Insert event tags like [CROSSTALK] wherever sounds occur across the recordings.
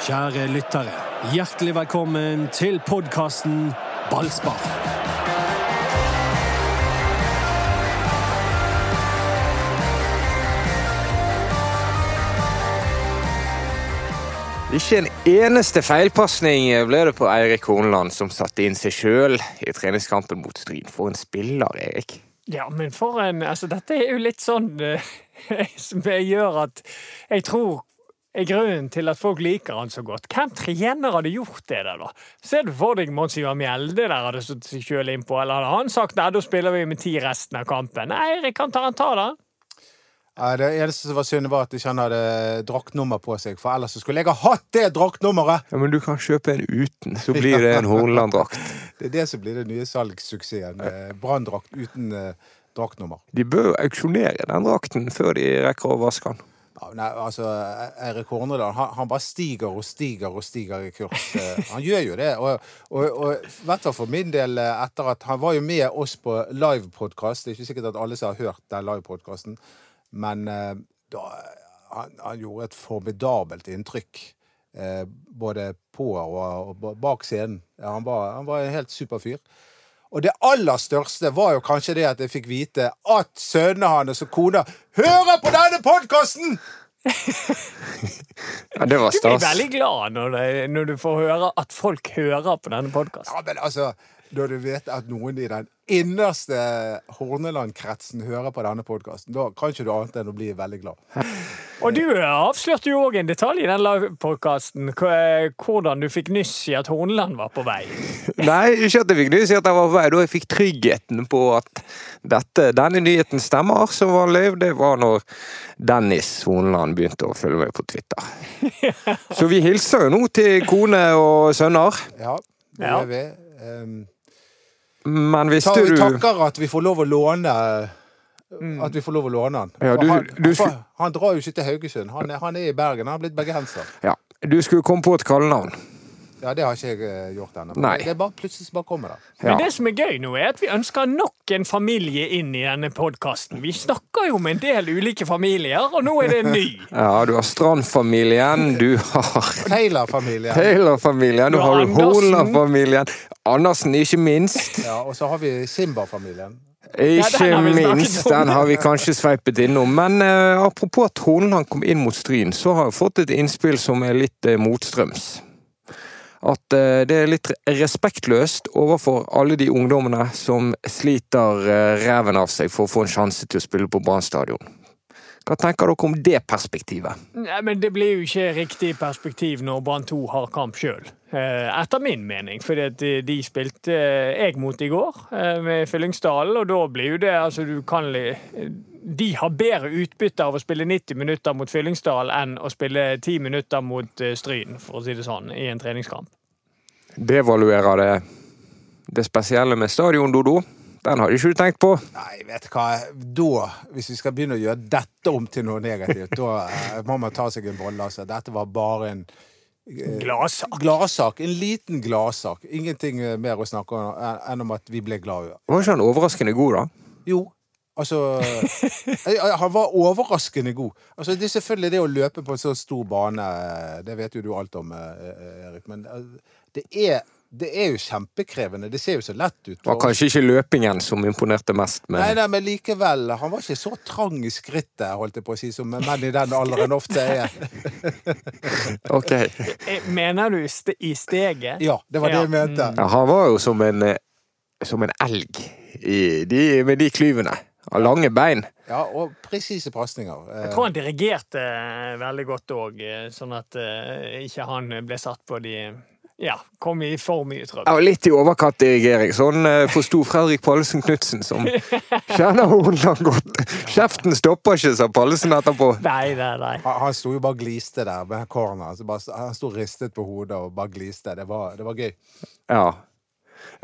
Kjære lyttere, hjertelig velkommen til podkasten Ballspar. Ikke en eneste feilpasning ble det på Eirik Horneland, som satte inn seg sjøl i treningskampen mot Stryn. For en spiller, Erik. Ja, men for en Altså, dette er jo litt sånn [LAUGHS] som som gjør at jeg tror er grunnen til at folk liker han så godt. Hvem trener hadde gjort det der, da? Ser du for deg Monsignor Mjelde der hadde stått seg sjøl innpå, eller hadde han sagt nei, da spiller vi med ti resten av kampen? Nei, Eirik kan ta, han ta da. Ja, det eneste som var synd, var at ikke han hadde draktnummer på seg, for ellers skulle jeg ha hatt det draktnummeret! Ja, Men du kan kjøpe en uten, så [LAUGHS] blir det en Horneland-drakt. Det er det som blir den nye salgssuksessen. eh, Branndrakt uten eh, draktnummer. De bør auksjonere den drakten før de rekker å vaske den. Nei, altså, Eirik Hornedal han, han bare stiger og stiger og stiger i kurs. Eh, Han gjør jo det. Og, og, og hvert fall for min del, eh, etter at han var jo med oss på livepodkast. Det er ikke sikkert at alle som har hørt den livepodkasten, men eh, da, han, han gjorde et formidabelt inntrykk. Eh, både på og, og bak scenen. Han, var, han var en helt super fyr. Og det aller største var jo kanskje det at jeg fikk vite at sønnene hans og kona hører på denne podkasten! [LAUGHS] Ja, det var Du blir veldig glad når, det, når du får høre at folk hører på denne podkasten. Ja, men altså, når du vet at noen i den innerste Horneland-kretsen hører på denne podkasten, da kan ikke du annet enn å bli veldig glad. Og du avslørte jo òg en detalj i den livepodkasten, hvordan du fikk nyss i at Horneland var på vei. [LAUGHS] Nei, ikke at jeg fikk nyss i at jeg var på vei. Da jeg fikk tryggheten på at dette, denne nyheten stemmer som vanlig, det var når Dennis Horneland begynte å følge meg på Twitter. [LAUGHS] Så vi hilser jo nå til kone og sønner. Ja, det Ja. gjør vi. Um, Men hvis du vi du takker at vi får lov å låne At vi får lov å låne han. Ja, du- han, du- han, han drar jo ikke til Haugesund. Han er, han er i Bergen. Han har blitt bergenser. Ja, du skulle komme på et kallenavn. Ja, det har ikke jeg eh, gjort ennå. Det er bare plutselig som bare kommer da Ja. Men det som er gøy nå, er at vi ønsker nok en familie inn i denne podkasten. Vi snakker jo med en del ulike familier, og nå er det en ny. Ja, du har Strand-familien, du har Taylor-familien. Taylor-familien, du har. Horneland-familien. Andersen, ikke minst. Ja, og så har vi Simba-familien. Ikke den har vi snakket minst, den har vi kanskje sveipet innom. Men uh, apropos at Horneland kom inn mot Stryn, så har jeg fått et innspill som er litt uh, motstrøms. At uh, det er litt respektløst overfor alle de ungdommene som sliter reven av seg for å få en sjanse til å spille på Brann stadion. Hva tenker dere om det perspektivet? Nei, men det blir jo ikke riktig perspektiv når Brann 2 har kamp sjøl. Etter min mening. For de spilte eh, jeg mot i går eh, med Fyllingsdalen, og da blir jo det altså du kan De har bedre utbytte av å spille 90 minutter mot Fyllingsdal enn å spille 10 minutter mot eh, Stryn, for å si det sånn, i en treningskamp. Devaluerer det det spesielle med stadion, Dodo? Den hadde ikke du tenkt på? Nei, vet du hva. Da, hvis vi skal begynne å gjøre dette om til noe negativt, da eh, må man ta seg en bolle. Altså. Dette var bare en eh, Gladsak. gladsak. En liten gladsak. Ingenting eh, mer å snakke om eh, enn om at vi ble glade. Var ikke han overraskende god, da? Jo, altså Han var overraskende god. Altså, det er selvfølgelig det å løpe på en så stor bane, det vet jo du alt om, Erik, men det er, det er jo kjempekrevende. Det ser jo så lett ut. Det var kanskje ikke løpingen som imponerte mest, men Nei, nei, men likevel. Han var ikke så trang i skrittet, holdt jeg på å si, som menn i den alderen ofte er. [LAUGHS] ok. Eh, Mener du st i steget? Ja, det var det Ja, jeg mente. Ja, han var jo som en, eh, som en elg i de, med de klyvene. Av lange bein. Ja, og presise pasninger. Eh, Jeg tror han dirigerte eh, veldig godt òg, sånn at eh, ikke han ble satt på de Ja, kom i for mye trøbbel. Ja, litt i overkant dirigering. Sånn eh, forsto Fredrik Pallesen Knutsen, som [LAUGHS] kjenner Horneland godt. Kjeften stopper ikke, sa Pallesen etterpå. Nei, nei, nei. Han, han sto jo bare gliste der med corner. Altså han sto ristet på hodet og bare gliste. Det var, det var gøy. Ja.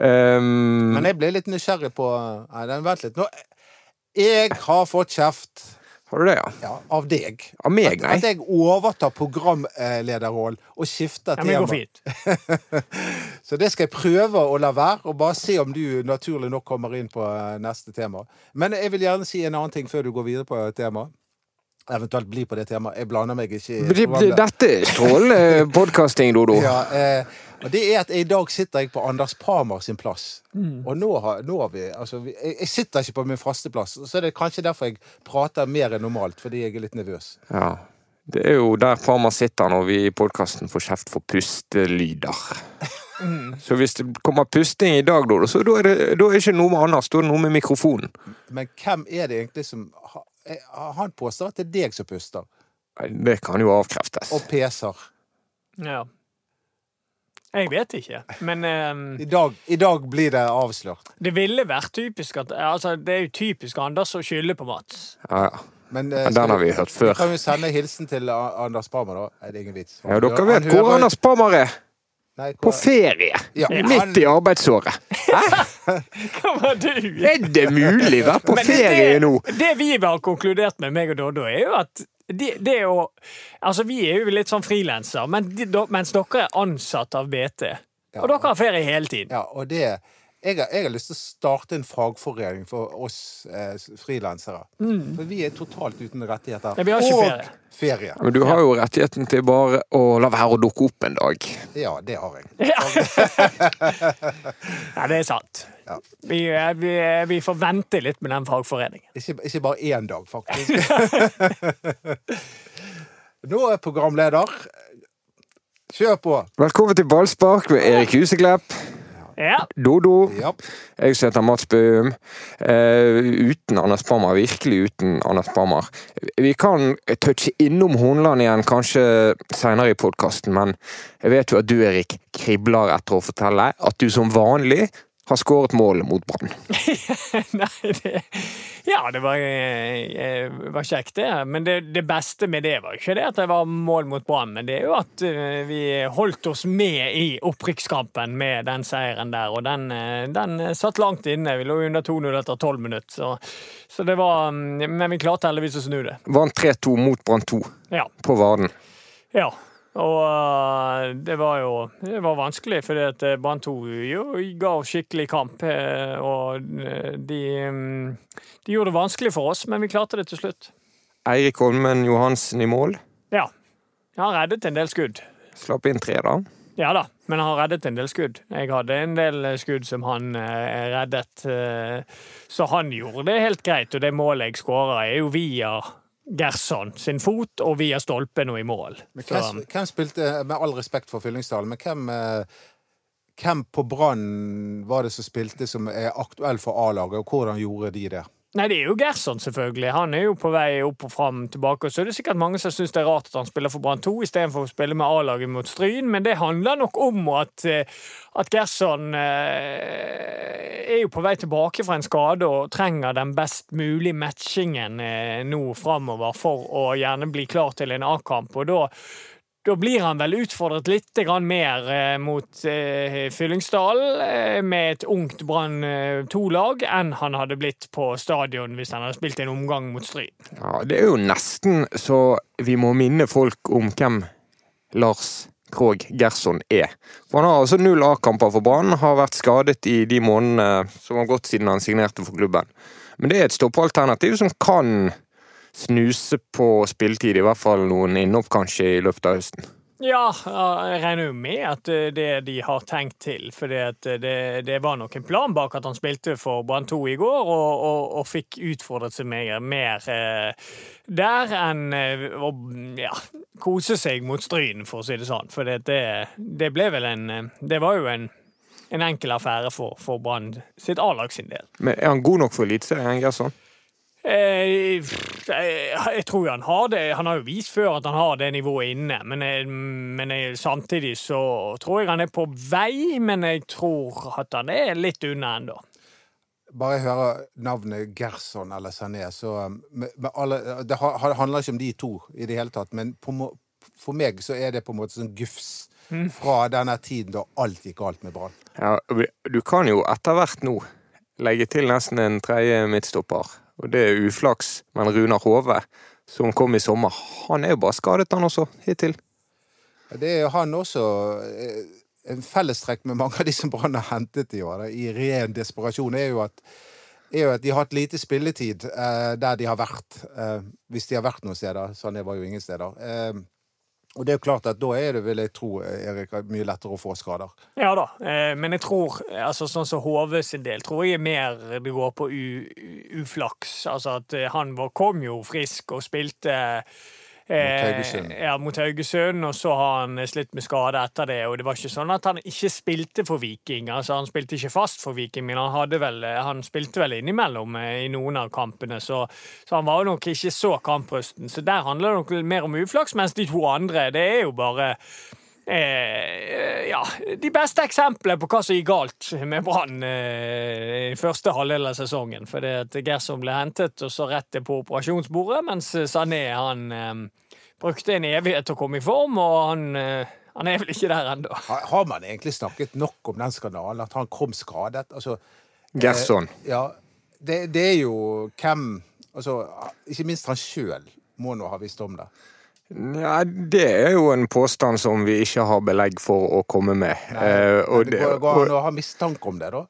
Um... Men jeg ble litt nysgjerrig på Nei, den, vent litt. Nå, jeg har fått kjeft har du det, ja? ja, av deg. Av meg, nei? at jeg overtar programlederrollen og skifter Ja, men det går fint. [LAUGHS] Så det skal jeg prøve å la være, og bare se om du naturlig nok kommer inn på eh, neste tema. Men jeg vil gjerne si en annen ting før du går videre på temaet. Eventuelt bli på det temaet. Jeg blander meg ikke i Det- det- programmet. Dette er strålende [LAUGHS] podkasting, Dodo. Ja, eh, og det er at I dag sitter jeg på Anders Parmar sin plass. Og nå har, nå har vi altså, vi, jeg, jeg sitter ikke på min faste plass. Så er det kanskje derfor jeg prater mer enn normalt, fordi jeg er litt nervøs. Ja. Det er jo der Parma sitter når vi i podkasten får kjeft for pustelyder. Så hvis det kommer pusting i dag, så da er det, da er ikke noe med Anders, da er det noe med mikrofonen. Men hvem er det egentlig som eh, Han påstår at det er deg som puster, Det kan jo avkreftes. og peser. Ja. Jeg vet ikke, men eh, I dag, I dag blir det avslørt. det ville vært typisk at Altså, det er jo typisk Anders å skylde på Mats. Ja, ja. Men, uh, Men den har vi hørt før. Kan vi sende hilsen til Anders Parmer, da? Er det ingen vits. Ja, dere vet hvor Anders Parmer er. Nei, På ferie. Ja, Midt i arbeidsåret. Hæ? [LAUGHS] Hva var du? Er det mulig? å være på Men ferie det, nå. Det vi har konkludert med, meg og Doddo, er jo at det, det er jo Altså, vi er jo litt sånn frilansere, men mens dere er ansatt av BT. Og dere har ferie hele tiden. Ja, og det jeg har, jeg har lyst til å starte en fagforening for oss eh, frilansere. For vi er totalt uten rettigheter. Mm. Ja, vi har ikke og ferie. ferie. Men du har jo rettigheten til bare å la være å dukke opp en dag. Ja, det har jeg. Ja, det er sant. Ja. Vi, eh, vi, eh, vi får vente litt med den fagforeningen. Ikke, ikke bare én dag, faktisk. [LAUGHS] [LAUGHS] Nå er programleder Kjør på! Velkommen til ballspark med Erik Huseklepp, Ja. Dodo. Ja. Jeg som heter Mats Bøhm. Uh, uten Anders Bammer. Virkelig uten Anders Bammer. Vi kan touche innom Hornland igjen kanskje senere i podkasten, men jeg vet jo at du, Erik, kribler etter å fortelle at du som vanlig har skåret mål mot Brann. [LAUGHS] Nei, det Ja, det var, eh, var kjekt, det. Men det, det beste med det var ikke det at det var mål mot Brann, men det er jo at eh, vi holdt oss med i opprykkskampen med den seieren der. Og den, eh, den satt langt inne. Vi lå under 2-0 etter 12 minutter. Så, så det var mm, Men vi klarte heldigvis å snu det. Vant 3-2 mot Brann 2 Ja. på Varden. Ja. Og øh, det var jo det var vanskelig, fordi at øh, Brann 2 jo, ga skikkelig kamp. øh, Og de, mm, de gjorde det vanskelig for oss, men vi klarte det til slutt. Eirik Holmen Johansen i mål. Ja. Han reddet en del skudd. Slapp inn tre, da. Ja da, men han reddet en del skudd. Jeg hadde en del skudd som han reddet. Så han gjorde det helt greit, og det målet jeg skåra, er jo via Gerson sin fot og via stolpen og i mål. Hvem, hvem spilte, med all respekt for Fyllingsdalen, men hvem, eh, hvem på Brann var det som spilte som er aktuell for A-laget, og hvordan gjorde de det? Nei, det er jo Gerson, selvfølgelig. Han er jo på vei opp og fram tilbake. Og så er det sikkert mange som syns det er rart at han spiller for Brann 2 istedenfor å spille med A-laget mot Stryn, men det handler nok om at, eh, at Gerson eh, er jo på vei tilbake fra en skade og trenger den best mulige matchingen eh, nå framover for å gjerne bli klar til en A-kamp. Og da da blir han vel utfordret litt mer eh, mot Fyllingsdalen Fyllingsdal eh, med et ungt Brann eh, 2-lag enn han hadde blitt på stadion hvis han hadde spilt en omgang mot Stryn. Ja, det er jo nesten så vi må minne folk om hvem Lars Krogh Gerson er. For han har altså null A-kamper for Brann, har vært skadet i de månedene som har gått siden han signerte for klubben. Men det er et stoppalternativ som kan snuse på spilletid, i hvert fall noen innopp kanskje i løpet av høsten. Ja, jeg regner jo med at eh, det de har tenkt til. For det, det var nok en plan bak at han spilte for Brann 2 i går, og, og, og fikk utfordret seg mer, mer eh, der enn eh, å ja, kose seg mot Stryn, for å si det sånn. For det, det, ble vel en eh, Det var jo en, en enkel affære for, for Brann sitt A-lag sin del. Men er han god nok for Eliteserien, Gerson? Eh, jeg tror han har det. Han har jo vist før at han har det nivået inne, men, jeg, men jeg, samtidig så tror jeg han er på vei, men jeg tror at han er litt unna ennå. Bare jeg hører navnet Gerson eller Sané, så um, med, med alle, Det ha- ha- handler ikke om de to i det hele tatt, men på, for meg så er det på en måte sånn gufs fra denne tiden da alt gikk galt med Brann. Ja, du kan jo etter hvert nå legge til nesten en tredje midtstopper. Og det er uflaks, men Runar Hove, som kom i sommer, han er jo bare skadet, han også, hittil. Det er jo han også eh, En fellestrekk med mange av de som Brann har hentet i år, i ren desperasjon, er jo at er jo at de har hatt lite spilletid eh, der de har vært. Eh, hvis de har vært noen steder. Sané var jo ingen steder. Eh, og det er jo klart at da er det, vil jeg tro, Erik, mye lettere å få skader. Ja da, eh, men jeg tror, altså sånn som HV sin del, tror jeg mer det går på uflaks. Altså at eh, han kom jo frisk og spilte Haugesund. Ja, mot Haugesund, og så har han slitt med skade etter det. Og det var ikke sånn at han ikke spilte for Viking. Altså Han spilte ikke fast for Viking, men han, vel, han spilte vel innimellom eh, i noen av kampene, så, så han var jo nok ikke så kamprusten. Så der handler det nok mer om uflaks, mens de to andre, det er jo bare Eh, ja, De beste eksemplene på hva som gikk galt med Brann eh, i første halvdel av sesongen. For det at Gerson ble hentet og så rett på operasjonsbordet, mens Sané han eh, brukte en evighet til å komme i form, og han, eh, han er vel ikke der ennå. Har har man egentlig snakket nok om den skandalen? At han kom skadet? Altså, Gerson. ja, det, det er jo hvem Altså, ikke minst han sjøl må nå ha visst om det. Ja, det er jo en påstand som vi ikke har belegg for å komme med. Eh, og det, det går, går an å ha mistanke om det, da?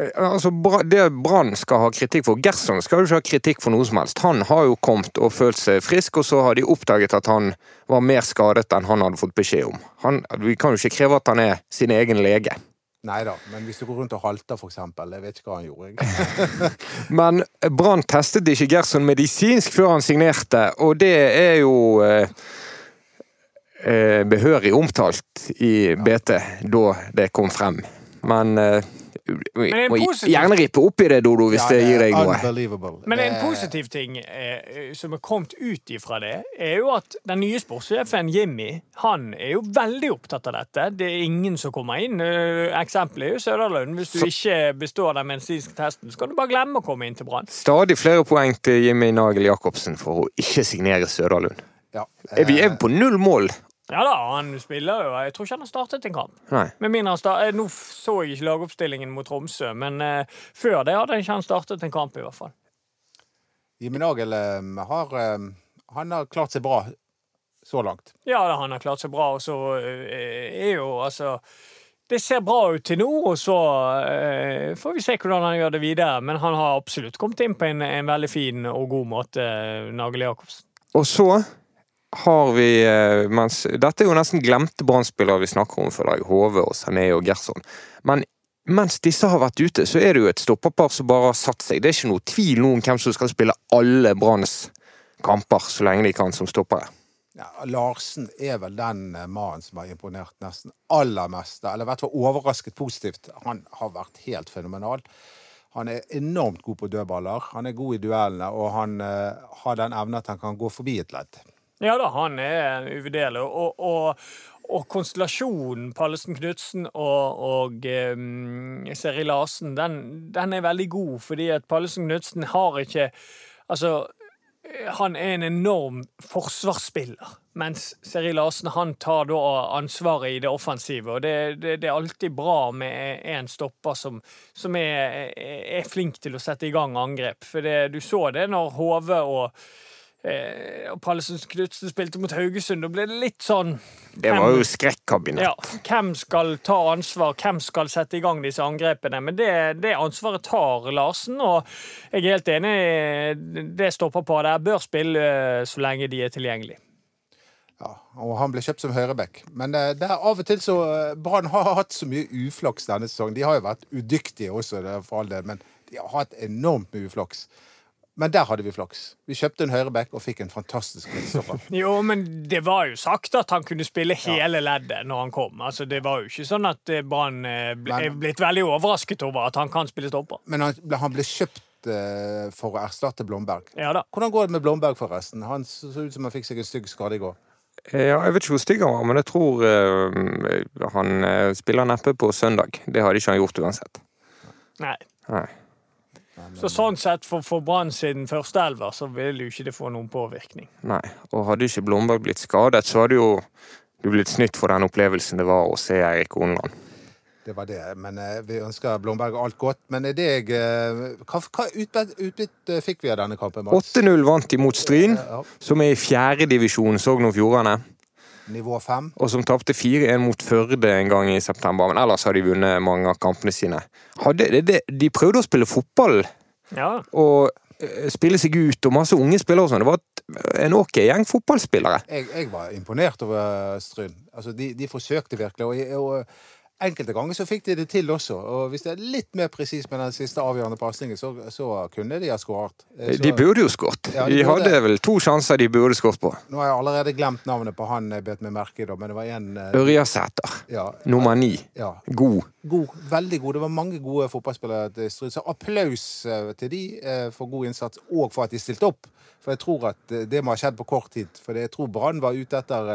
eh, altså, det Brann skal ha kritikk for Gerson skal jo ikke ha kritikk for noe som helst. Han har jo kommet og følt seg frisk, og så har de oppdaget at han var mer skadet enn han hadde fått beskjed om. Han, vi kan jo ikke kreve at han er sin egen lege. Nei da, men hvis du går rundt og halter, eksempel. Jeg vet ikke hva han gjorde. [LAUGHS] Men Brann testet ikke Gerson medisinsk før han signerte, og det er jo eh, eh, behørig omtalt i BT da det kom frem. Men eh, må gjerne rippe opp i det, Dodo, hvis Ja, det gir deg noe. Men en positiv ting eh, som er kommet ut ifra det, er jo at den nye sportssjefen Jimmy han er jo veldig opptatt av dette. Det er ingen som kommer inn. Eh, Eksempelet er jo Søderlund. Hvis du ikke består den medisinske testen, så kan du bare glemme å komme inn til Brann. Stadig flere poeng til Jimmy Nagel Jacobsen for å ikke signere Søderlund. Ja, Eh... vi er på null mål? Ja da, han spiller jo. Jeg tror ikke han har startet en kamp. Nei. Med mindre han start, Nå så jeg ikke lagoppstillingen mot Tromsø, men uh, før det hadde ikke han startet en kamp, i hvert fall. Jimmy Nagel eh, har, eh, han har klart seg bra så langt. Ja, da, han har klart seg bra, og så uh, er jo altså Det ser bra ut til nå, og så eh, får vi se hvordan han gjør det videre. Men han har absolutt kommet inn på en, en veldig fin og god måte, eh, Nagel Jacobsen. Og så har vi eh, mens, Dette er jo nesten glemte Brann-spillere vi snakker om, for deg. Hove og Sané og Gerson. Men mens disse har vært ute, så er det jo et stopperpar som bare har satt seg. Det er ikke noe tvil nå om hvem som skal spille alle Branns kamper så lenge de kan som stoppere. Ja, Larsen er vel den eh, mannen som har imponert nesten aller mest. Eller i hvert fall overrasket positivt. Han har vært helt fenomenal. Han er enormt god på dødballer. Han er god i duellene, og han uh, har den evnen at han kan gå forbi et ledd. Ja da, han er uvurderlig. Og, og, og konstellasjonen Pallesen Knutsen og, og um, Seri Larsen, den, den er veldig god, fordi at Pallesen Knutsen har ikke Altså, han er en enorm forsvarsspiller. Mens Seri Larsen han tar da ansvaret i det offensive. Og det, det, det er alltid bra med en stopper som, som er, er flink til å sette i gang angrep. For det, du så det når Hove og eh, og Pallesen Knutsen spilte mot Haugesund. Da ble det litt sånn Det var jo skrekkabinett. ja, Hvem skal ta ansvar, hvem skal sette i gang disse angrepene? Men det, det ansvaret tar Larsen, og jeg er helt enig. Det stopper på der. Bør spille eh, så lenge de er tilgjengelige. Ja, og han ble kjøpt som høyreback. Men eh, det er av og til så eh, Brann har hatt så mye uflaks denne sesongen. De har jo vært udyktige også, for all del, men de har hatt enormt mye uflaks. Men der hadde vi flaks. Vi kjøpte en høyreback og fikk en fantastisk midtstopper. [LAUGHS] Jo, men det var jo sagt at han kunne spille hele leddet når han kom. Altså, Det var jo ikke sånn at eh, Brann eh, ble, er blitt veldig overrasket over at han kan spille stopper. Men han, ble- han ble kjøpt eh, for å erstatte Blomberg. Ja da. Hvordan går det med Blomberg, forresten? Han så ut som han fikk seg en stygg skade i går. Eh, Ja, jeg vet ikke hvor stygg han var, men jeg tror uh, han spiller neppe på søndag. Det hadde ikke han gjort uansett. Nei. Nei. Så sånn sett, for, for Brann sin førsteelver, så vil jo ikke det få noen påvirkning. Nei. Og hadde ikke Blomberg blitt skadet, så hadde jo du blitt snytt for den opplevelsen det var å se Eirik Onland. Det var det. Men eh, vi ønsker Blomberg alt godt. Men er det jeg eh, Hva, hva utbytte utbytte fikk vi av denne kampen, 8-0 vant de mot Stryn, Ja. som er i fjerdedivisjon Sogn og Fjordane. Nivå fem. og som tapte 4-1 mot Førde en gang i september. Men ellers har de vunnet mange av kampene sine. Hadde, det, det, de prøvde å spille fotball Ja. og eh, spille seg ut, og masse unge spillere og sånn. Det var en ok gjeng fotballspillere. Jeg, jeg var imponert over Stryn. Altså, de, de forsøkte virkelig. Og, og enkelte ganger så fikk de det til også. Og hvis det er litt mer presis med den siste avgjørende pasningen, så, så kunne de ha skåret. Eh, De burde jo skåret. Ja, de de burde. hadde vel to sjanser de burde skåret på. Nå har jeg allerede glemt navnet på han jeg bet meg merke i, da, men det var en eh, Ørjasæter, ja, nummer ni. ja, God. god, veldig god. Det var mange gode fotballspillere til Stryn. Så applaus eh, til de for god innsats, og for at de stilte opp. For jeg tror at det må ha skjedd på kort tid. For jeg tror Brann var ute etter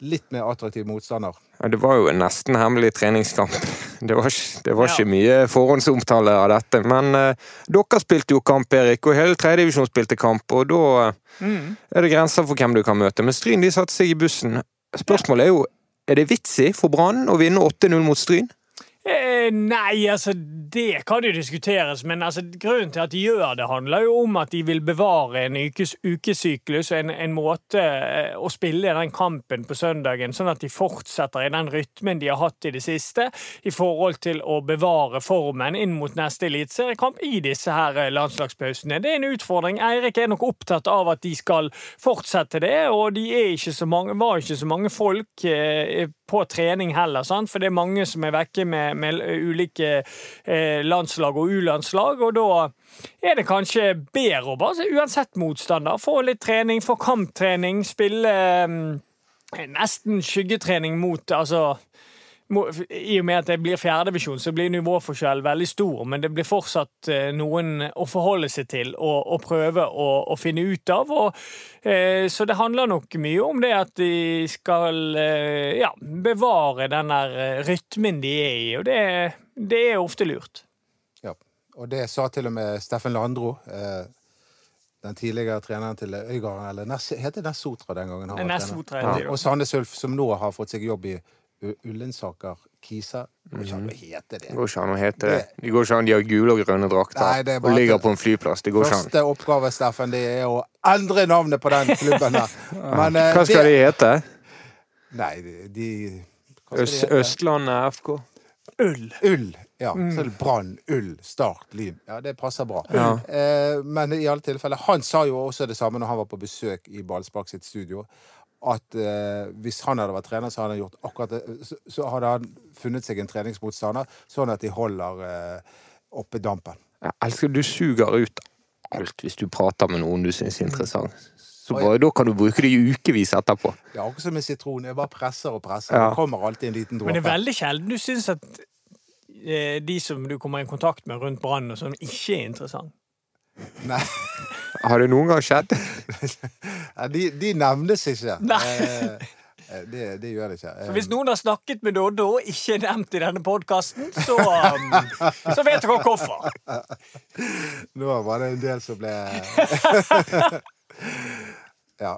litt mer attraktiv motstander. Ja, det var jo en nesten hemmelig treningskamp. [LAUGHS] Det var, det var Ja. ikke mye forhåndsomtale av dette. Men eh, dere spilte jo kamp, Erik, og hele tredjedivisjon spilte kamp. Og da eh, Mm. er det grenser for hvem du kan møte. Men Stryn de satte seg i bussen. Spørsmålet er jo er det vits i for Brann å vinne 8-0 mot Stryn? Eh, nei, altså det kan jo diskuteres, men altså, grunnen til at de gjør det, handler jo om at de vil bevare en ukes, ukesyklus, en, en måte eh, å spille den kampen på søndagen, sånn at de fortsetter i den rytmen de har hatt i det siste, i forhold til å bevare formen inn mot neste eliteseriekamp i disse her eh, landslagspausene. Det er en utfordring. Eirik er nok opptatt av at de skal fortsette det, og de er ikke så mange, var ikke så mange folk på trening heller, sant? for det er mange som er vekke med, med ulike eh, landslag og U-landslag, og da er det kanskje bedre å bare uansett motstander. Få litt trening, få kamptrening, spille eh, nesten skyggetrening mot altså I og med at det blir fjerdedivisjon, så blir nivåforskjellen veldig stor, men det blir fortsatt eh, noen å forholde seg til og, og prøve å, å finne ut av. Og, eh, så det handler nok mye om det at de skal eh, ja, bevare den der eh, rytmen de er i, og det, det er ofte lurt. Ja. Og det sa til og med Steffen Landro, eh, den tidligere treneren til Øygarden, eller Ness, heter Nessotra den gangen? han var trener. Heter Og Sandnes Ulf, som nå har fått seg jobb i Ullensaker Kisa. Går ikke an å hete det. Det går ikke an å hete det. Det går ikke an, De har gule og grønne drakter Nei, og ligger på en flyplass. Det går ikke an. Første oppgave, Steffen, det er å endre navnet på den klubben her. [LAUGHS] Men, eh, Hva skal det- de hete? Nei, de, de Øst, hete? Østlandet FK? Ull. Ull. Ja. Så er det Brann, Ull, Start, Lyn. Ja, det passer bra. Ja. Eh, men i alle tilfeller, han sa jo også det samme når han var på besøk i Ballspark sitt studio. At eh, hvis han hadde vært trener, så hadde han gjort akkurat det. Så, så hadde han funnet seg en treningsmotstander, sånn at de holder eh, oppe dampen. Jeg elsker du suger ut alt hvis du prater med noen du syns er interessant. Så bare, Da kan du bruke det i ukevis etterpå. Det er akkurat som med sitron. Jeg bare presser og presser. Ja. Det kommer alltid en liten Men det er veldig sjelden du syns at eh, de som du kommer i kontakt med rundt brannen, og sånn, ikke er interessant. Nei, Har det noen gang skjedd? [LAUGHS] De, de nevnes ikke. Nei. Eh, eh, det, det gjør det ikke. Eh, Så hvis noen har snakket med Doddo og ikke er nevnt i denne podkasten, så, [LAUGHS] um, så vet dere hvorfor. Nå var det en del som ble [LAUGHS] Ja.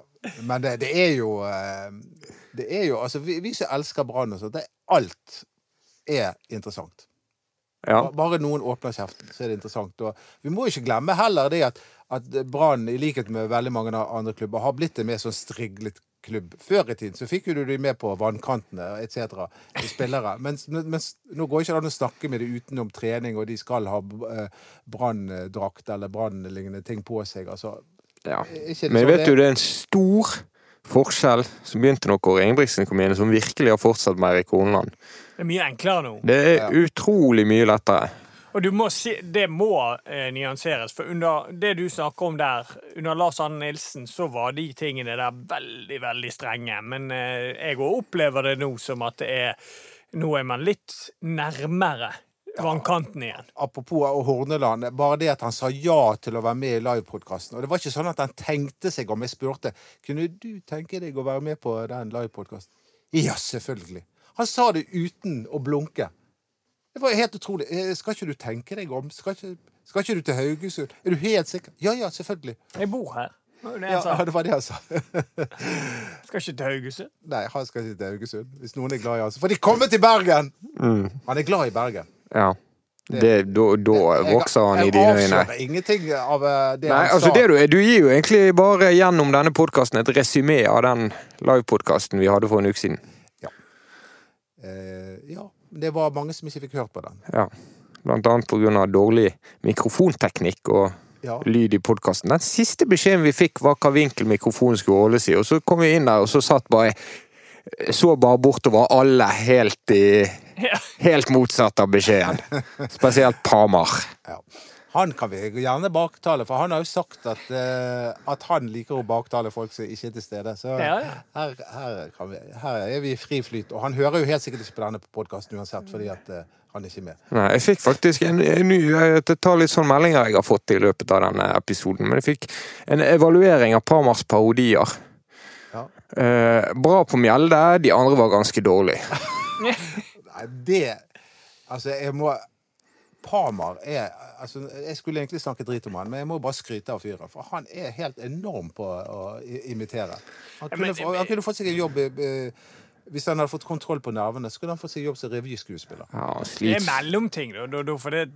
Men det, det er jo eh, Det er jo Altså, vi, vi som elsker Brann og sånt, det alt er interessant. Ja. Bare noen åpner kjeften, så er det interessant. Og vi må ikke glemme heller det at, at Brann, i likhet med veldig mange andre klubber, har blitt en mer sånn striglet klubb. Før i tiden så fikk jo du de med på vannkantene etc. spillere. [LAUGHS] Mens, mens nå går ikke det an å snakke med dem utenom trening, og de skal ha eh, branndrakt eller brannlignende ting på seg. Altså, ja. Men sånn vet du, det er en stor forskjell som begynte da Kåre Ingebrigtsen kom inn, som virkelig har fortsatt med Erik Horneland. Det er mye enklere nå. Det er utrolig mye lettere. Og du må si, det må eh, nyanseres, for under det du snakker om der, under Lars Anne Nilsen, så var de tingene der veldig, veldig strenge. Men eh, jeg òg opplever det nå som at det er Nå er man litt nærmere vannkanten igjen. apropos Horneland, bare det at han sa ja til å være med i livepodkasten. Og det var ikke sånn at han tenkte seg om jeg spurte kunne du tenke deg å være med på den livepodkasten. Ja, selvfølgelig. Han sa det uten å blunke. Det var helt utrolig. Eh, Skal ikke du tenke deg om? Skal ikke, skal ikke du til Haugesund? Er du helt sikker? Ja, ja, selvfølgelig. Jeg bor her. Det Ja, [LAUGHS] det var det han sa. [LAUGHS] Skal ikke til Haugesund. Nei, han skal ikke til Haugesund. Hvis noen er glad i han, For de kommer til Bergen! Mm. Han er glad i Bergen. Ja. Det, da, da Jeg- vokser han i jeg dine øyne. Jeg avslører ingenting av eh, det Nei, han altså sa. det du, du gir jo egentlig bare gjennom denne podkasten et resymé av den livepodkasten vi hadde for en uke siden. Eh, ja, det var mange som ikke fikk hørt på den. Ja. Blant annet av dårlig mikrofonteknikk og Ja. lyd i podkasten. Den siste beskjeden vi fikk, var hva vinkel mikrofonen skulle holdes i, og så kom vi inn der, og så satt bare Så bare bortover alle helt i Helt motsatt av beskjeden. [LAUGHS] Spesielt Pamar. Ja. Han kan vi gjerne baktale, for han har jo sagt at, uh, at han liker å baktale folk som ikke er til stede. Så Ja, ja. Her, her, kan vi, her er vi i fri flyt. Og han hører jo helt sikkert ikke på denne podkasten uansett, fordi at uh, han er ikke med. Nei, jeg fikk faktisk en, en ny Jeg tar litt sånn meldinger jeg har fått i løpet av denne episoden, men jeg fikk en evaluering av Parmars-parodier. Ja. Uh, bra på Mjelde, de andre var ganske dårlige. [LAUGHS] Nei, det Altså, jeg må Pamar er altså, Jeg skulle egentlig snakke drit om han, men jeg må bare skryte av fyren. For han er helt enorm på å imitere. Han kunne, men- få- han kunne fått seg en jobb eh, Hvis han hadde fått kontroll på nervene, så kunne han fått seg jobb som revyskuespiller. Ja, Det er mellomting, da. for det,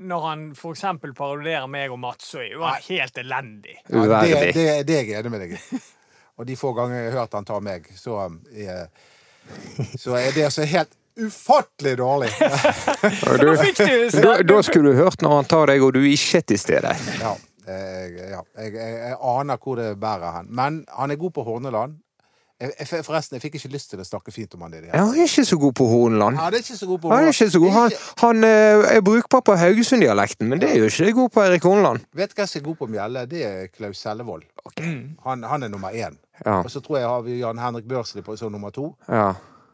Når han eksempel parodierer meg og Mats, så er jo han helt elendig. Ja, det, det, det er jeg enig med deg i. Og de få ganger jeg har hørt han ta meg, så er, så er det så helt ufattelig dårlig. [LAUGHS] Du, da, da skulle du hørt når han tar deg og du ikke er til stede. Ja, jeg, ja. Jeg, jeg, jeg aner hvor det bærer hen. Men han er god på Horneland. Jeg, forresten, jeg fikk ikke lyst til å snakke fint om han i det Ja, han er ikke så god på Horneland. Han er ikke så god på Han er ikke så god. Han, han eh, er brukbar på Haugesund-dialekten, men det er jo ikke god på Erik Horneland. Vet du hvem som er god på Mjelle? Det er Klaus Sellevold. Han, han er nummer én. Ja. Og så tror jeg har vi Jan Henrik Børsli på som nummer to. Ja.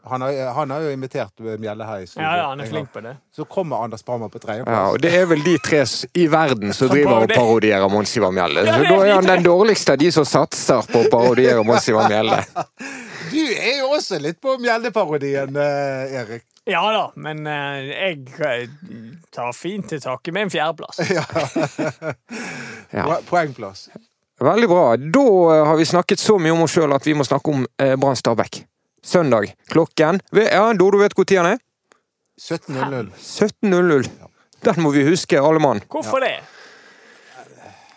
Han har, han har jo imitert Mjelle her i studio. Ja, ja, han er flink på det. Så kommer Anders Parma på ja, tredjeplass. og det er vel de tre i verden som driver og parodierer Mons Ivar Mjelle. Så da er han den dårligste av de som satser på å parodiere Mons Ivar Mjelle. [LAUGHS] Du er jo også litt på Mjelde-parodien, eh, Erik. Ja da, men eh, jeg eh, tar fint til takke med en fjerdeplass. [LAUGHS] Ja. Po- Poengplass. Veldig bra. Da eh, har vi snakket så mye om oss sjøl at vi må snakke om eh, Brann Stabæk. Søndag. Klokken Ja, Dodo vet hvor tid den er? 17.00. 17.00. Den må vi huske, alle mann. Hvorfor det?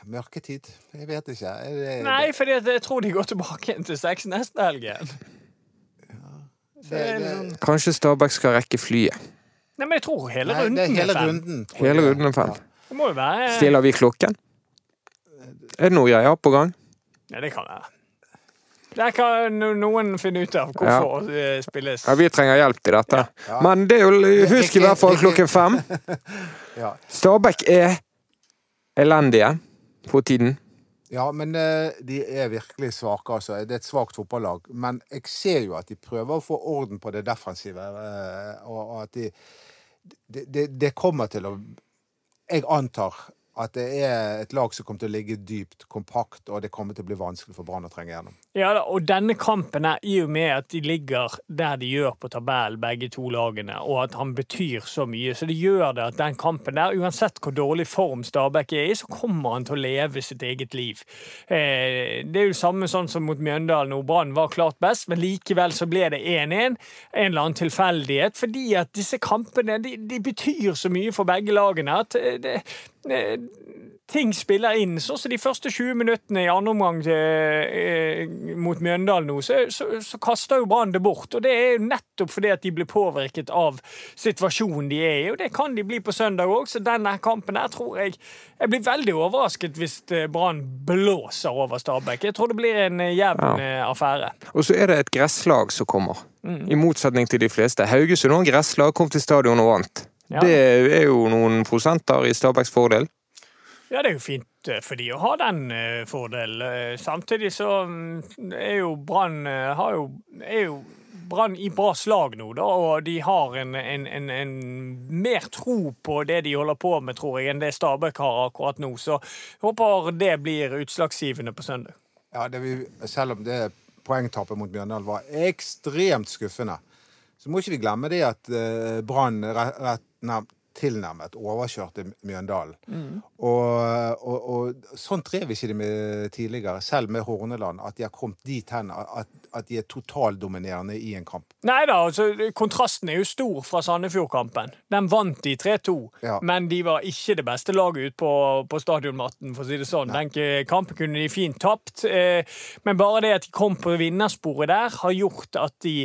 Mørketid? Jeg vet ikke. Er det, Nei, fordi at jeg tror de går tilbake igjen til seks neste helg det, Kanskje Stabæk skal rekke flyet. Nei, men jeg tror hele Nei, runden er hele fem. runden. Hele jeg. runden er fem. Det må jo være Stiller vi klokken? Er det noe greier på gang? Ja, det kan være. Der kan noen finne ut av hvorfor det spilles. Ja, Vi trenger hjelp til dette. Ja. Men det er jo Husk i hvert fall klokken fem. [LAUGHS] Ja. Stabæk er elendige for tiden. Ja, men eh, de er virkelig svake, altså. Det er et svakt fotballag. Men jeg ser jo at de prøver å få orden på det defensive, eh, og og at de det, det, det kommer til å Jeg antar at det er et lag som kommer til å ligge dypt, kompakt, og det kommer til å bli vanskelig for Brann å trenge gjennom. Ja, og denne kampen er i og med at de ligger der de gjør på tabellen, begge to lagene, og at han betyr så mye, så det gjør det at den kampen der, uansett hvor dårlig form Stabæk er i, så kommer han til å leve sitt eget liv. Eh, det er jo samme sånn som mot Mjøndalen, hvor Brann var klart best, men likevel så ble det 1-1. En eller annen tilfeldighet, fordi at disse kampene de, de betyr så mye for begge lagene at det, det, eh, ting spiller inn. Sånn som de første 20 minuttene i andre omgang eh, mot Mjøndalen nå, så, så, så kaster jo Brann det bort. Og det er jo nettopp fordi at de blir påvirket av situasjonen de er i, og det kan de bli på søndag òg. Så denne kampen her tror jeg Jeg blir veldig overrasket hvis eh, Brann blåser over Stabæk. Jeg tror det blir en eh, jevn ja. affære. Og så er det et gresslag som kommer. I motsetning til de fleste. Haugesund og gresslag kom til stadion og vant. Ja. Det er jo noen prosenter i Stabæks fordel. Ja, det er jo fint eh, for de å ha den eh, fordelen. Eh, Samtidig så mm, er jo Brann er jo Brann i bra slag nå, da, og de har en, en, en, en mer tro på det de holder på med, tror jeg, enn det Stabæk har akkurat nå. Så jeg håper det blir utslagsgivende på søndag. Ja, vi, Selv om det poengtapet mot Mjøndalen var ekstremt skuffende, så må ikke vi glemme det at Brann re- rett- nei, tilnærmet overkjørte Mjøndalen. Mm. Og, og, og sånn drev ikke de med tidligere, selv med Horneland, at de har kommet dit hen at, at de er totaldominerende i en kamp. Nei da, altså, kontrasten er jo stor fra Sandefjord-kampen. Den vant de 3-2, Ja. men de var ikke det beste laget ute på, på stadionmatten, for å si det sånn. Den kampen kunne de fint tapt, eh, men bare det at de kom på vinnersporet der, har gjort at de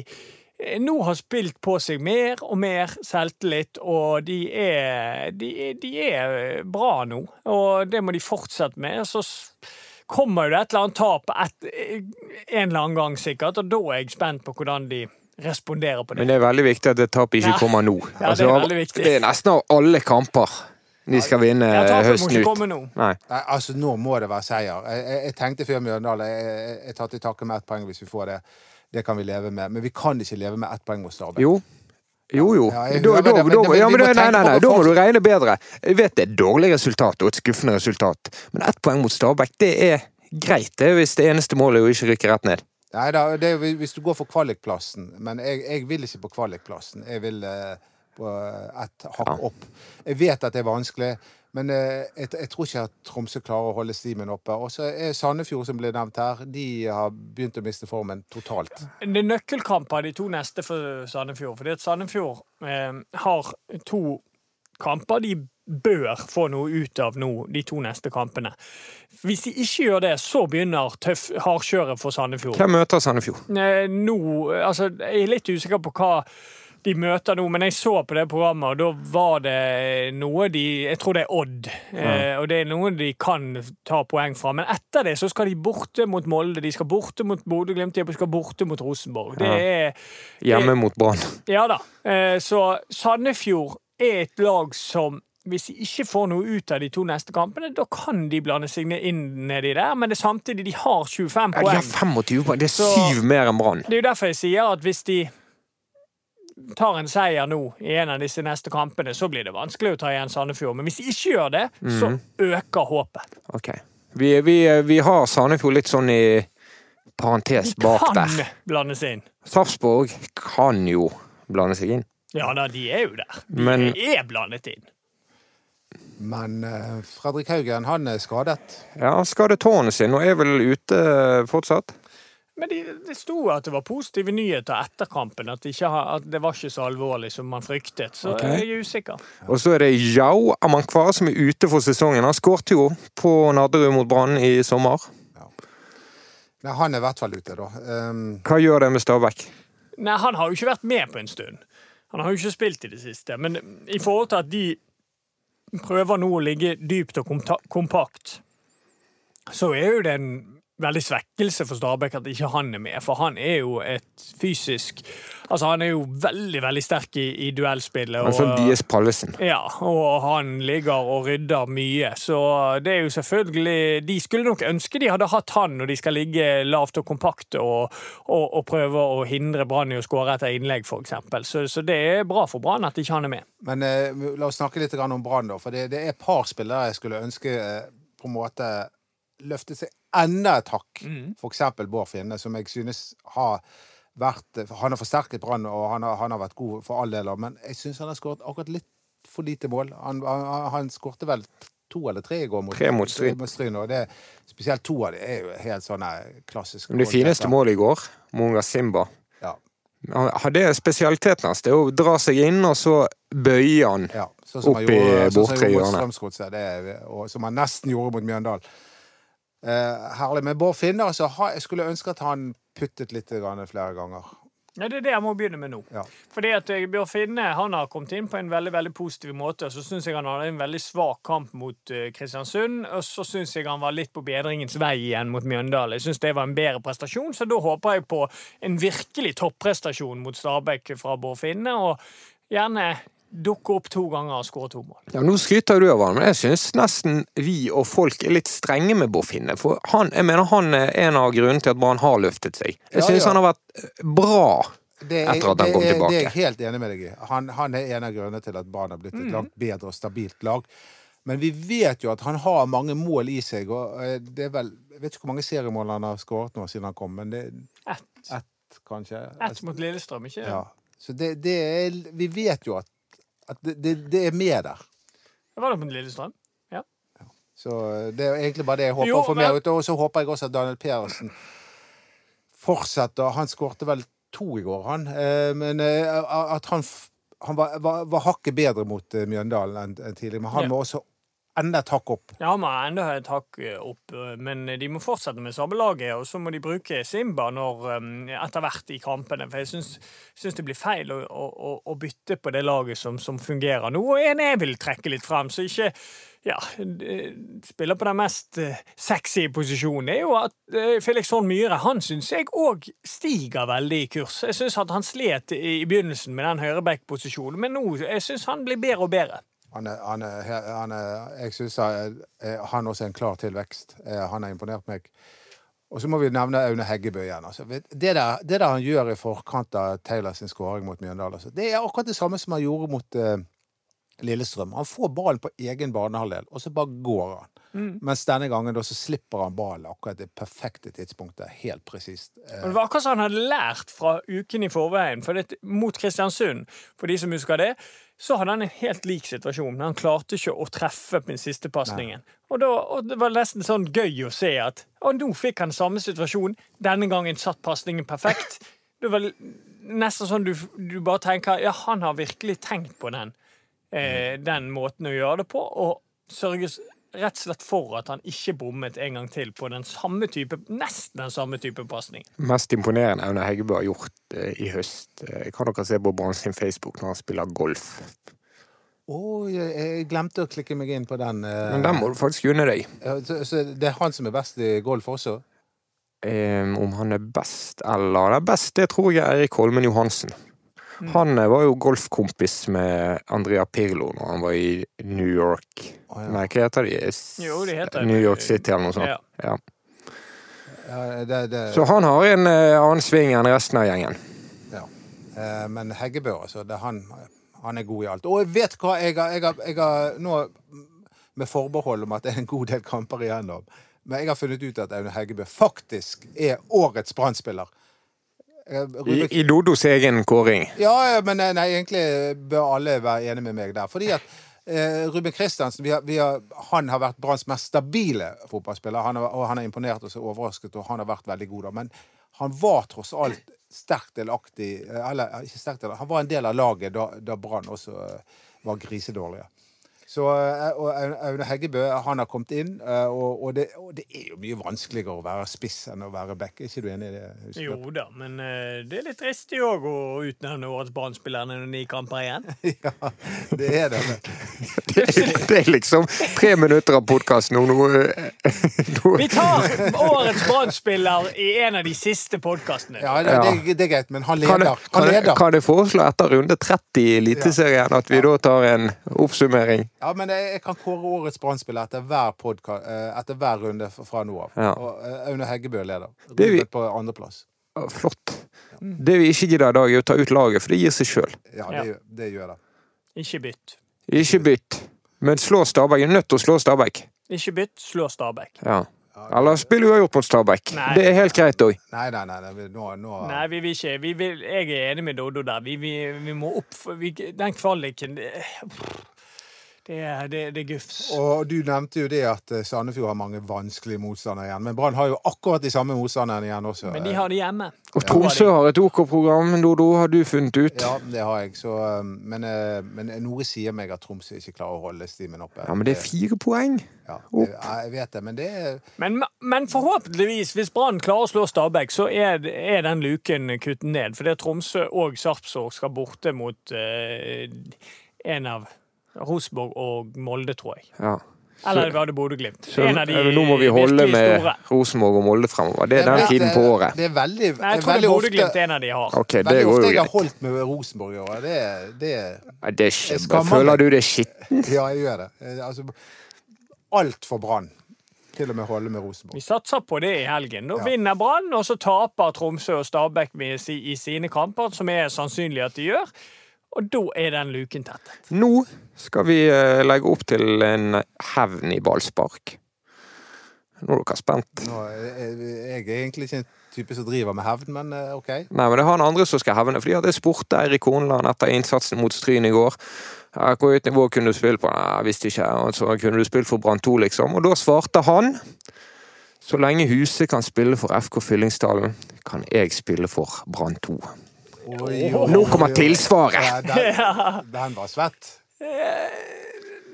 nå har spilt på seg mer og mer selvtillit, og de er, de, de er bra nå. Og det må de fortsette med. Så kommer det et eller annet tap et, en eller annen gang, sikkert, og da er jeg spent på hvordan de responderer på det. Men det er veldig viktig at det tapet ikke Ja. kommer nå. [LAUGHS] Ja, Altså, det er veldig viktig. det er nesten av alle kamper de skal vinne Ja, høsten ut. nå. Nei. Nei, altså Nå må det være seier. Jeg, jeg, jeg tenkte før Mjøndalen jeg, jeg, jeg tar til takke med ett poeng hvis vi får det. Det kan vi leve med. Men vi kan ikke leve med ett poeng mot Stabæk. Jo. Jo, jo. Ja, Da, da, da, ja, men nei, nei, nei, da må du regne bedre. Jeg vet det er et dårlig resultat og et skuffende resultat, men ett poeng mot Stabæk, det er greit det hvis det eneste målet er å ikke rykke rett ned. Nei da, det er hvis du går for kvalikplassen. Men jeg, jeg vil ikke på kvalikplassen. Jeg vil uh, på ett hakk opp. Jeg vet at det er vanskelig, men eh, jeg, jeg tror ikke at Tromsø klarer å holde stimen oppe. Og så er Sandefjord, som ble nevnt her, de har begynt å miste formen totalt. Det er nøkkelkamper de to neste for Sandefjord. Fordi at Sandefjord eh, har to kamper de bør få noe ut av nå, de to neste kampene. Hvis de ikke gjør det, så begynner tøff hardkjøret for Sandefjord. Hvem møter Sandefjord? Eh, Nå, altså, jeg er litt usikker på hva de møter nå, men jeg så på det programmet, og da var det noe de Jeg tror det er Odd, eh, og det er noe de kan ta poeng fra. Men etter det så skal de borte mot Molde, de skal borte mot Bodø-Glimt, de skal borte mot Rosenborg. Det Ja. er Hjemme mot Brann. [LAUGHS] Ja da. Eh, Så Sandefjord er et lag som hvis de ikke får noe ut av de to neste kampene, da kan de blande seg inn nedi der, men det er samtidig de har 25 Ja, de har 25 poeng. Det er syv mer enn Brann. Det er jo derfor jeg sier at hvis de tar en seier nå i en av disse neste kampene, så blir det vanskelig å ta igjen Sandefjord. Men hvis de ikke gjør det, så Mhm. øker håpet. Ok. Vi, vi, vi har Sandefjord litt sånn i parentes De bak kan der. blande seg inn. Sarpsborg kan jo blande seg inn. Ja da, de er jo der. De Men- er blandet inn. Men eh, Fredrik Haugen, han er skadet. Ja, han skadet tårnet sin og er vel ute fortsatt. Men det, det sto at det var positive nyheter etter kampen. At det, ikke, at det var ikke så alvorlig som man fryktet. Så okay. jeg er usikker. Og så er det Jao Amankwa som er ute for sesongen. Han skårte jo på Nadderud mot Brann i sommer. Nei, han er i hvert fall ute, da. Um, Hva gjør det med Stabæk? Nei, han har jo ikke vært med på en stund. Han har jo ikke spilt i det siste. Men i forhold til at de prøver nå å ligge dypt og kompakt, så er jo det en veldig svekkelse for Stabæk at ikke han er med. For han er jo et fysisk Altså, han er jo veldig, veldig sterk i, i duellspillet. og- Altså Dies Pallesen. Ja, og han ligger og rydder mye, så det er jo selvfølgelig De skulle nok ønske de hadde hatt han når de skal ligge lavt og kompakt og, og, og prøve å hindre Brann i å skåre etter innlegg, f.eks. Så, så det er bra for Brann at ikke han er med. Men eh, la oss snakke litt om Brann, da. For det, det er et par spillere jeg skulle ønske eh, på en måte løfte seg enda et hakk. For eksempel Bård Finne, som jeg synes har vært Han har forsterket Brann, og han har, han har vært god for all del, men jeg syns han har skåret akkurat litt for lite mål. Han, han, han skårte vel to eller tre i går mot, Tre mot Stryn. Stryn, og det, spesielt to av dem er jo helt sånne klassiske Men det fineste målet i går, Munga Simba Ja. Det er spesialiteten hans. Det er å dra seg inn, og så bøye han. Ja, sånn Opp i gjorde, sånn bortre han hjørne. Strømsgodset, det og som han nesten gjorde mot Mjøndalen. Eh, herlig. Men Bård Finne, så ha, jeg skulle ønske at han puttet litt grann flere ganger. Ja, Det er det jeg må begynne med nå. Ja. Fordi at eh, Bjørn Finne han har kommet inn på en veldig veldig positiv måte. Så syns jeg han hadde en veldig svak kamp mot eh, Kristiansund. Og så syns jeg han var litt på bedringens vei igjen mot Mjøndalen. Jeg syns det var en bedre prestasjon, så da håper jeg på en virkelig topprestasjon mot Stabæk fra Bård Finne. Og gjerne dukke opp to ganger og skåre to mål. Ja, Nå skryter du av han, men jeg syns nesten vi og folk er litt strenge med Boffinne. For han, jeg mener han er en av grunnene til at Brann har løftet seg. Jeg Ja, syns ja. han har vært eh, bra. Det er, Etter at han det kom er- tilbake. Det er jeg helt enig med deg i. Han, han er en av grunnene til at Brann har blitt et langt bedre og stabilt lag. Men vi vet jo at han har mange mål i seg, og eh, det er vel Jeg vet ikke hvor mange seriemål han har skåret nå siden han kom, men det Ett ett, kanskje? ett mot Lillestrøm, ikke Ja. Så det, det er Vi vet jo at at det, det, det er med der. Det var da på Lillestrøm. Ja. Så eh, det er egentlig bare det jeg håper Jo, å få mer ut. Og så håper jeg også at Daniel Persen fortsetter. Han skårte vel to i går, han. Eh, Men eh, at han, han var, var, var hakket bedre mot Mjøndalen enn tidligere. Men han Ja. må også enda et hakk opp. Ja, må enda et hakk opp, men de må fortsette med sabelaget. Og så må de bruke Simba når, um, etter hvert i kampene. For jeg syns, det blir feil å, å, å bytte på det laget som, som fungerer nå. Og en jeg vil trekke litt frem, så ikke ja, eh, spiller på den mest eh, sexy posisjonen, er jo at eh, Felix Horn Myhre han syns jeg òg stiger veldig i kurs. Jeg syns han slet i i begynnelsen med den høyreback-posisjonen, men nå jeg synes han blir bedre og bedre. Han er, han er, han er, jeg syns han også er en klar tilvekst. Eh, Han har imponert meg. Og så må vi nevne Aune Heggebø igjen. Altså. Det, der, det der han gjør i forkant av Taylor sin skåring mot Mjøndalen, altså. det er akkurat det samme som han gjorde mot uh, Lillestrøm. Han får ballen på egen banehalvdel, og så bare går han. Mens denne gangen da, så slipper han ballen akkurat det perfekte tidspunktet. Helt presist. Eh, Det var akkurat som han hadde lært fra uken i forveien. For det, mot Kristiansund, for de som husker det, så hadde han en helt lik situasjon. Han klarte ikke å treffe på den siste pasningen. Og, og det var nesten sånn gøy å se at og nå fikk han samme situasjon. Denne gangen satt pasningen perfekt. [LAUGHS] Det var nesten sånn du, du bare tenker ja, han har virkelig tenkt på den, eh, den måten å gjøre det på, og sørges rett og slett for at han ikke bommet en gang til på den samme type, nesten den samme type pasning. Mest imponerende Aune Heggebø har gjort eh, i høst. Eh, kan dere se på Brann sin Facebook når han spiller golf. Å, jeg, jeg glemte å klikke meg inn på den. eh, Men den må du faktisk unne deg. så, så det er han som er best i golf også? Om han er best eller Det er best, det tror jeg er Erik Holmen Johansen. Han eh, var jo golfkompis med Andrea Pirlo når han var i New York. Oh, ja. Nei, hva heter de? S- Jo, de heter- New York City eller noe sånt. Ja. Ja. Ja, det, det, Så han har en eh, annen sving enn resten av gjengen. Ja. Eh, Men Heggebø, altså. Det, han, han er god i alt. Og jeg vet hva jeg har, jeg har, jeg har Nå med forbehold om at det er en god del kamper igjennom, men jeg har funnet ut at Aune Heggebø faktisk er årets Brann-spiller. Eh, I, I Dodos egen kåring. Ja, men nei, nei, egentlig bør alle være enige med meg der. Fordi at eh, Ruben Kristiansen vi har, vi har, han har vært Branns mest stabile fotballspiller. Han har, og han har imponert oss og overrasket, og han har vært veldig god. da. Men han var tross alt sterkt delaktig eh, Eller ikke sterkt delaktig, han var en del av laget da, da Brann også eh, var grisedårlige. Så, eh, og Aune- Heggebø han har kommet inn, eh, og, og, det, og det er jo mye vanskeligere å være spiss enn å være back. Er ikke du enig i det? Husker? Jo da, men eh, det er litt dristig òg å utnevne årets Brann-spiller når ni kamper igjen. [LAUGHS] Ja, det er det. [LAUGHS] Det, er- det er liksom tre minutter av podkasten nå. Nå, [LAUGHS] nå. Vi tar årets Brann-spiller i en av de siste podkastene. Ja, det, det, det er greit, men han Kan leder. kan, leder. kan jeg foreslå etter runde 30 i Eliteserien at vi da tar en oppsummering? Ja, men jeg, jeg kan kåre årets Brann-spiller etter, eh, etter hver runde fra nå av. Ja. Og eh, Aune Heggebø leder. Rundet vi- på andreplass. Ja, Flott. Det vi ikke gidder i dag, er å ta ut laget, for det gir seg sjøl. Ja, det, Ja. det gjør det. Ikke bytt. Ikke bytt. Men slå Stabæk. Jeg er nødt til å slå Stabæk. Ikke bytt, slå Stabæk. Ja. Eller spill uavgjort mot Stabæk. Nei. Det er helt greit òg. Nei, nei, nei. nei nå, nå Nei, vi vil ikke. Vi vil, jeg er enig med Doddo der. Vi, vi, vi må opp for vi, Den kvaliken det, det, er- det, det er gufs. Og du nevnte jo det at eh, Sandefjord har mange vanskelige motstandere igjen. Men Brann har jo akkurat de samme motstanderne igjen også. Men de har det hjemme. Og Tromsø har et OK program, Dodo, har du funnet ut. Ja, det har jeg. Så, eh, men, eh, men noe sier meg at Tromsø ikke klarer å holde stimen oppe. Ja, men det er fire poeng. Ja, opp. jeg vet det, men det er Men, men forhåpentligvis, hvis Brann klarer å slå Stabæk, så er, er den luken kuttet ned. For det er Tromsø og Sarpsborg skal borte mot eh, en av Rosenborg og Molde, tror jeg. Ja. Eller var det Bodø-Glimt? Nå må vi holde med. Rosenborg og Molde fremover. Det er den tiden på året. Det er veldig, Nei, jeg tror det er Bodø-Glimt en av de har. Okay, det Veldig går ofte jo jeg har holdt med Rosenborg i år. Det, det Nei, Det er føler du det er skittent? Ja, jeg gjør det. Eh, Altså, alt for Brann. Til og med holde med Rosenborg. Vi satser på det i helgen. Da Ja. vinner Brann, og så taper Tromsø og Stabæk i sine kamper, som er sannsynlig at de gjør. Og da er den luken tettet. Nå skal vi eh, legge opp til en hevn i ballspark. Nå er dere spent. Nå er jeg er egentlig ikke en type som driver med hevn, men eh, OK. Nei, men det er han andre som skal hevne, fordi at jeg spurte Eirik Horneland etter innsatsen mot Stryn i går. Hvor høyt nivå kunne du spille på? Nei, jeg visste ikke. Og så kunne du spilt for Brann 2, liksom. Og da svarte han så lenge Huset kan spille for FK Fyllingsdalen, kan jeg spille for Brann 2. Oi, Nå kommer tilsvaret! Den, den var svett.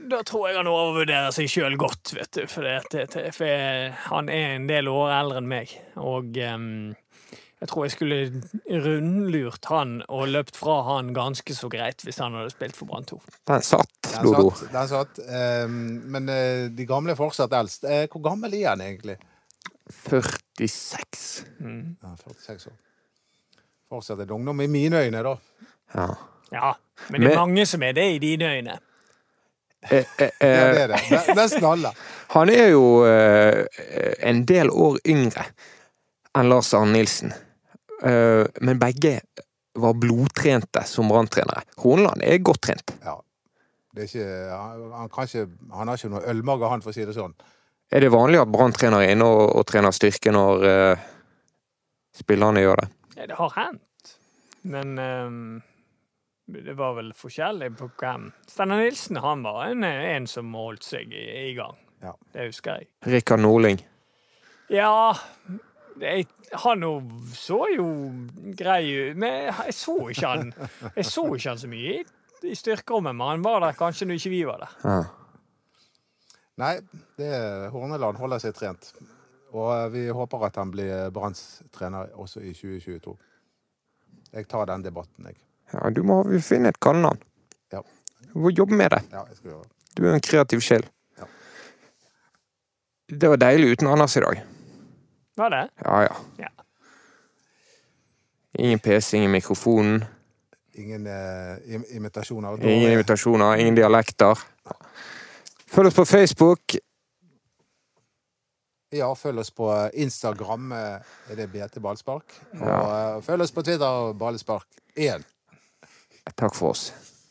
Da tror jeg han overvurderer seg sjøl godt, vet du. For, det, for jeg, han er en del år eldre enn meg. Og um, jeg tror jeg skulle rundlurt han og løpt fra han ganske så greit hvis han hadde spilt for Brann 2. Den satt, Den satt. Den satt. Um, men uh, de gamle er fortsatt eldst. Uh, hvor gammel er han egentlig? 46. Ja, 46 år. Fortsatt et ungdom i mine øyne, da. Ja. Ja, men det er Men- mange som er det i dine øyne. Eh, eh, Ja, eh, det er det. Nesten alle. han er jo eh, en del år yngre enn Lars Arne Nilsen. Eh, men begge var blodtrente som branntrenere. Horneland er godt trent. Ja. Det er ikke, han, han, kan ikke, han har ikke noe ølmage, han, for å si det sånn. Er det vanlig at branntrenere er inne og, og trener styrke når eh, spillerne gjør det? Ja, det har hendt. Men um, det var vel forskjellig på hvem. Steinar Nilsen han var en, en som holdt seg i, i gang. Ja. Det husker jeg. Rikard Norling. Ja jeg, Han så jo grei ut, men jeg så ikke han Jeg så ikke han så mye i, i styrkerommet, men han var der kanskje når ikke vi var der. Ja. Nei, det, Horneland holder seg trent. Og eh, vi håper at han blir Branns trener også i 2022. Jeg tar den debatten, jeg. ja, du må finne et kallenavn. Ja. Du må jobbe med det. Ja, jeg skal gjøre det. Du er en kreativ sjel. Ja. Det var deilig uten Anders i dag. Var det? Ja, ja. Ja. Ingen PC, ingen mikrofonen, Ingen uh, im imitasjoner. Ingen imitasjoner, ingen dialekter. Følg oss på Facebook. Ja, følg oss på Instagram, eh, er det BT Ballspark. Og Ja. eh, følg oss på Twitter, Ballspark 1. Takk for oss.